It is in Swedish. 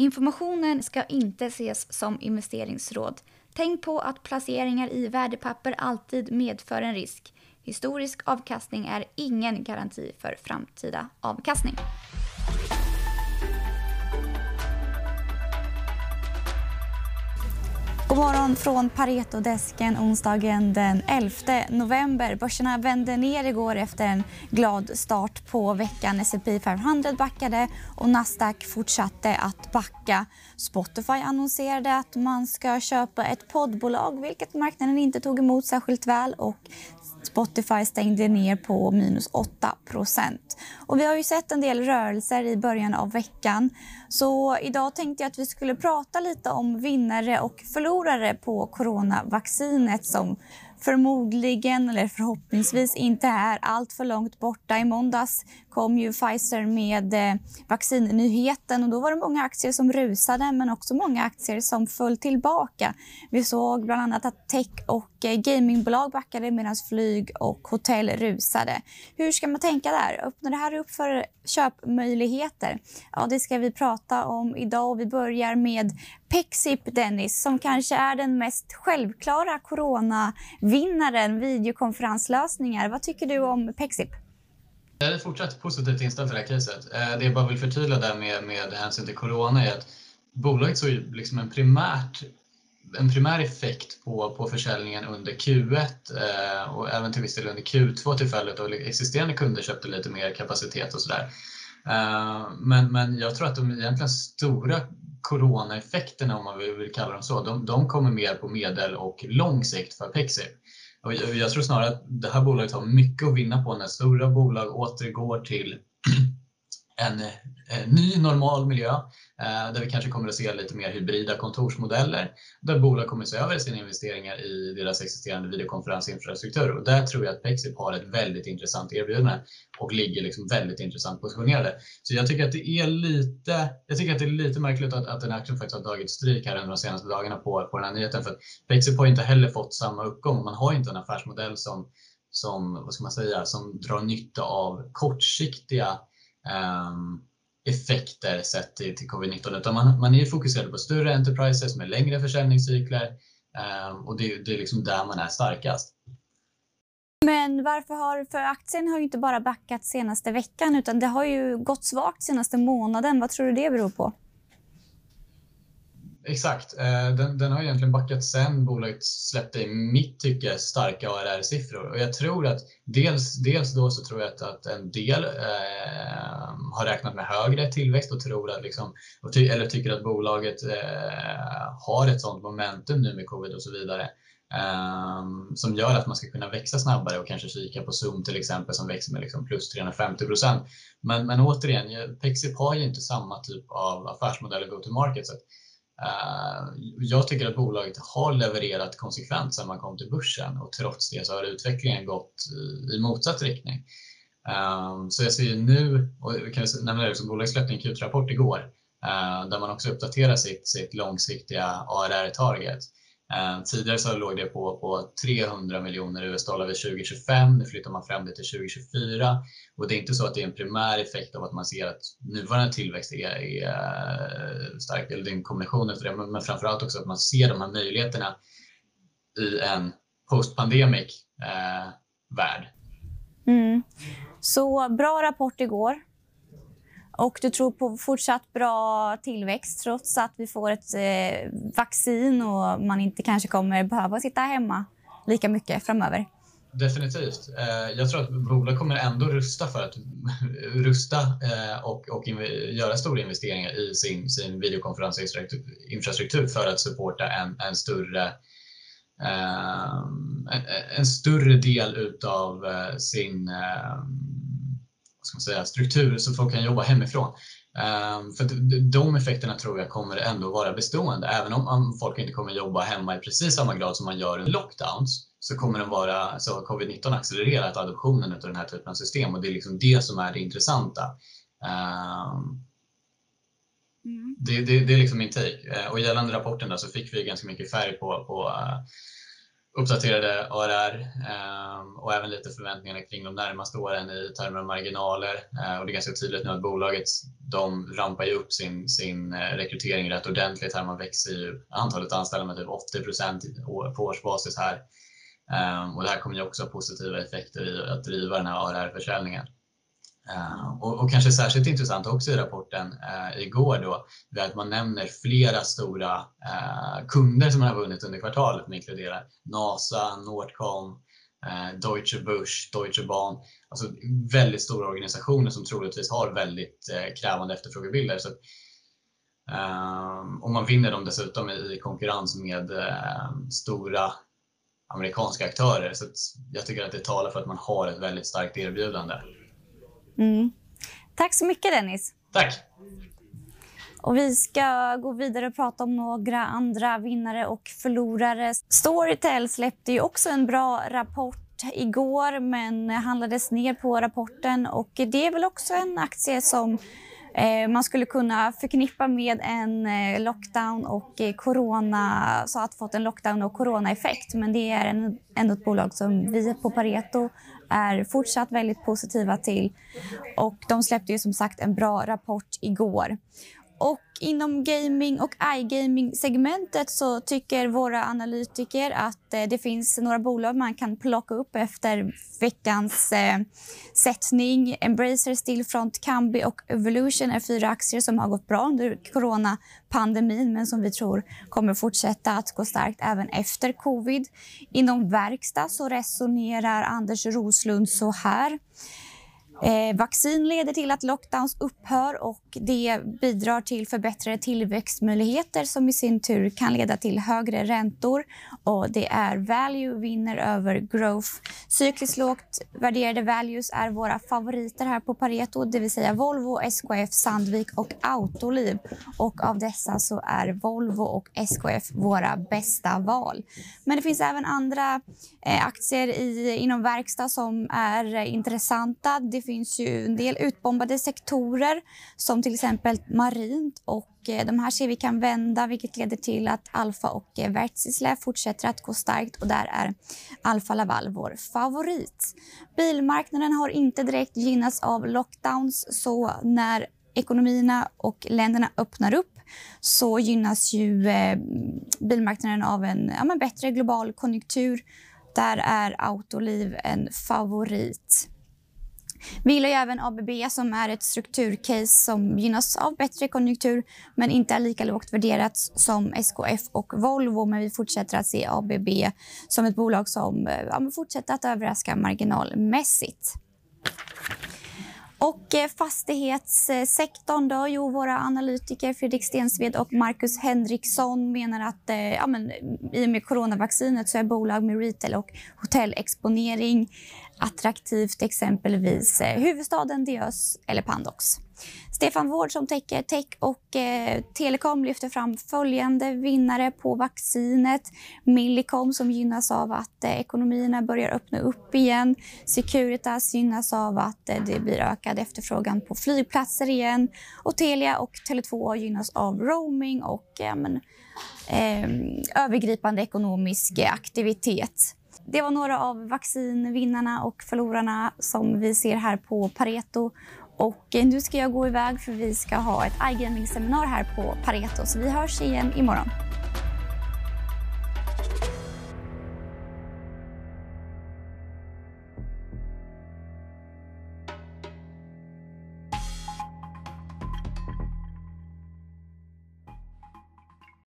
Informationen ska inte ses som investeringsråd. Tänk på att placeringar i värdepapper alltid medför en risk. Historisk avkastning är ingen garanti för framtida avkastning. God morgon från Pareto-desken onsdagen den 11 november. Börserna vände ner igår efter en glad start på veckan. S&P 500 backade och Nasdaq fortsatte att backa. Spotify annonserade att man ska köpa ett poddbolag vilket marknaden inte tog emot särskilt väl och Spotify stängde ner på minus 8 Och Vi har ju sett en del rörelser i början av veckan. Så idag tänkte jag att vi skulle prata lite om vinnare och förlorare på coronavaccinet som förmodligen, eller förhoppningsvis, inte är allt för långt borta. I måndags kom ju Pfizer med eh, vaccinnyheten och då var det många aktier som rusade men också många aktier som föll tillbaka. Vi såg bland annat att tech och eh, gamingbolag backade medan flyg och hotell rusade. Hur ska man tänka där? Öppnar det här upp för köpmöjligheter? Ja, det ska vi prata om idag och vi börjar med Pexip, Dennis, som kanske är den mest självklara coronavinnaren, videokonferenslösningar. Vad tycker du om Pexip? Jag är fortsatt positivt inställd till det här caset. Eh, det jag bara vill förtydliga där med, med hänsyn till corona är att bolaget såg liksom en, primärt, en primär effekt på, på försäljningen under Q1 eh, och även till viss del under Q2 till följd av existerande kunder köpte lite mer kapacitet och sådär. Eh, men, men jag tror att de egentligen stora coronaeffekterna, om man vill kalla dem så, de, de kommer mer på medel och lång sikt för Pexip. Och jag tror snarare att det här bolaget har mycket att vinna på när stora bolag återgår till en, en ny normal miljö eh, där vi kanske kommer att se lite mer hybrida kontorsmodeller där bolag kommer att se över sina investeringar i deras existerande videokonferensinfrastruktur. Och där tror jag att Pexip har ett väldigt intressant erbjudande och ligger liksom väldigt intressant positionerade. Så jag tycker att det är lite, jag tycker att det är lite märkligt att, att den aktien faktiskt har tagit stryk här under de senaste dagarna på, på den här nyheten. För att Pexip har inte heller fått samma uppgång. Man har inte en affärsmodell som, som, vad ska man säga, som drar nytta av kortsiktiga Ehm, effekter sett till, till covid-19 utan man, man är fokuserad på större enterprises med längre försäljningscykler ehm, och det, det är liksom där man är starkast. Men varför har, för aktien har ju inte bara backat senaste veckan utan det har ju gått svagt senaste månaden. Vad tror du det beror på? Exakt. Eh, den, den, har egentligen backat sen bolaget släppte i mitt tycke starka ARR-siffror. Och jag tror att dels, dels då så tror jag att, att en del eh, har räknat med högre tillväxt och tror att liksom, ty, eller tycker att bolaget eh, har ett sånt momentum nu med covid och så vidare. Um, som gör att man ska kunna växa snabbare och kanske kika på Zoom till exempel som växer med liksom plus 350 procent. Men, men återigen, Pexip har ju inte samma typ av affärsmodell och go-to-market. Eh, Eh, jag tycker att bolaget har levererat konsekvent sedan man kom till börsen och trots det så har utvecklingen gått eh, i motsatt riktning. Eh, så jag ser nu, och vi kan nämna det, bolaget släppte en Q3-rapport igår där man också uppdaterar sitt, sitt långsiktiga ARR-target. Eh, tidigare så låg det på, på 300 miljoner US-dollar vid 2025. Nu flyttar man fram det till 2024. Och det är inte så att det är en primär effekt av att man ser att nuvarande tillväxt är, är eh, stark, eller det är en kombination av det, men, men framförallt också att man ser de här möjligheterna i en post-pandemic eh, värld. Mm. Så bra rapport igår. Och du tror på fortsatt bra tillväxt trots att vi får ett eh, vaccin och man inte kanske kommer behöva sitta hemma lika mycket framöver? Definitivt. Eh, jag tror att bolag kommer ändå rusta för att rusta eh, och, och göra stora investeringar i sin, sin videokonferensinfrastruktur för att supporta en, en större eh, en, en större del utav eh, sin eh, ska säga, struktur så folk kan jobba hemifrån. Um, för de effekterna tror jag kommer ändå vara bestående. Även om folk inte kommer jobba hemma i precis samma grad som man gör under lockdowns så kommer den vara, så covid-19 accelererat adoptionen av den här typen av system och det är liksom det som är det intressanta. Um, mm. det, det, det, är liksom min take. Uh, och gällande rapporten där så fick vi ganska mycket färg på, på uh, uppdaterade ARR ehm, och även lite förväntningarna kring de närmaste åren i termer av marginaler. Eh, och det är ganska tydligt nu att bolaget de rampar ju upp sin, sin eh, rekrytering rätt ordentligt här. Man växer ju antalet anställda med typ 80 på årsbasis här. Ehm, och det här kommer ju också ha positiva effekter i att driva den här ARR-försäljningen. Eh, och, och, kanske särskilt intressant också i rapporten eh, igår då, är att man nämner flera stora eh, kunder som man har vunnit under kvartalet Man inkluderar NASA, Nordcom, eh, Deutsche Busch, Deutsche Bahn. Alltså väldigt stora organisationer som troligtvis har väldigt eh, krävande efterfrågebilder. Så, och man vinner dem dessutom i konkurrens med stora amerikanska aktörer. Så jag tycker att det talar för att man har ett väldigt starkt erbjudande. Mm. Tack så mycket, Dennis. Tack. Och vi ska gå vidare och prata om några andra vinnare och förlorare. Storytel släppte ju också en bra rapport igår men handlades ner på rapporten. och Det är väl också en aktie som eh, man skulle kunna förknippa med en eh, lockdown och eh, corona, så att fått en lockdown och coronaeffekt. Men det är en, ändå ett bolag som vi på Pareto är fortsatt väldigt positiva till. Och de släppte ju som sagt en bra rapport igår. Och inom gaming och iGaming-segmentet så tycker våra analytiker att eh, det finns några bolag man kan plocka upp efter veckans eh, sättning. Embracer, Stillfront, Kambi och Evolution är fyra aktier som har gått bra under coronapandemin men som vi tror kommer fortsätta att gå starkt även efter covid. Inom verkstad så resonerar Anders Roslund så här. Eh, vaccin leder till att lockdowns upphör och det bidrar till förbättrade tillväxtmöjligheter som i sin tur kan leda till högre räntor. Och Det är value vinner över growth. Cykliskt lågt värderade values är våra favoriter här på Pareto, det vill säga Volvo, SKF, Sandvik och Autoliv. Och av dessa så är Volvo och SKF våra bästa val. Men det finns även andra eh, aktier i, inom verkstad som är eh, intressanta. Det finns ju en del utbombade sektorer som till exempel marint och eh, de här ser vi kan vända vilket leder till att Alfa och eh, Wärtsilä fortsätter att gå starkt och där är Alfa Laval vår favorit. Bilmarknaden har inte direkt gynnats av lockdowns så när ekonomierna och länderna öppnar upp så gynnas ju eh, bilmarknaden av en ja, bättre global konjunktur. Där är Autoliv en favorit. Vi gillar ju även ABB som är ett strukturcase som gynnas av bättre konjunktur men inte är lika lågt värderat som SKF och Volvo. Men vi fortsätter att se ABB som ett bolag som eh, ja, fortsätter att överraska marginalmässigt. Och eh, fastighetssektorn då? Jo, våra analytiker Fredrik Stensved och Marcus Henriksson menar att eh, ja, men, i och med coronavaccinet så är bolag med retail och hotellexponering attraktivt, exempelvis eh, huvudstaden Diös eller Pandox. Stefan Wård som täcker tech och eh, telekom lyfter fram följande vinnare på vaccinet. Millicom som gynnas av att eh, ekonomierna börjar öppna upp igen. Securitas gynnas av att eh, det blir ökad efterfrågan på flygplatser igen. Och Telia och Tele2 gynnas av roaming och men, eh, övergripande ekonomisk aktivitet. Det var några av vaccinvinnarna och förlorarna som vi ser här på Pareto. Och eh, nu ska jag gå iväg för vi ska ha ett iGaming-seminar här på Pareto. Så vi hörs igen imorgon.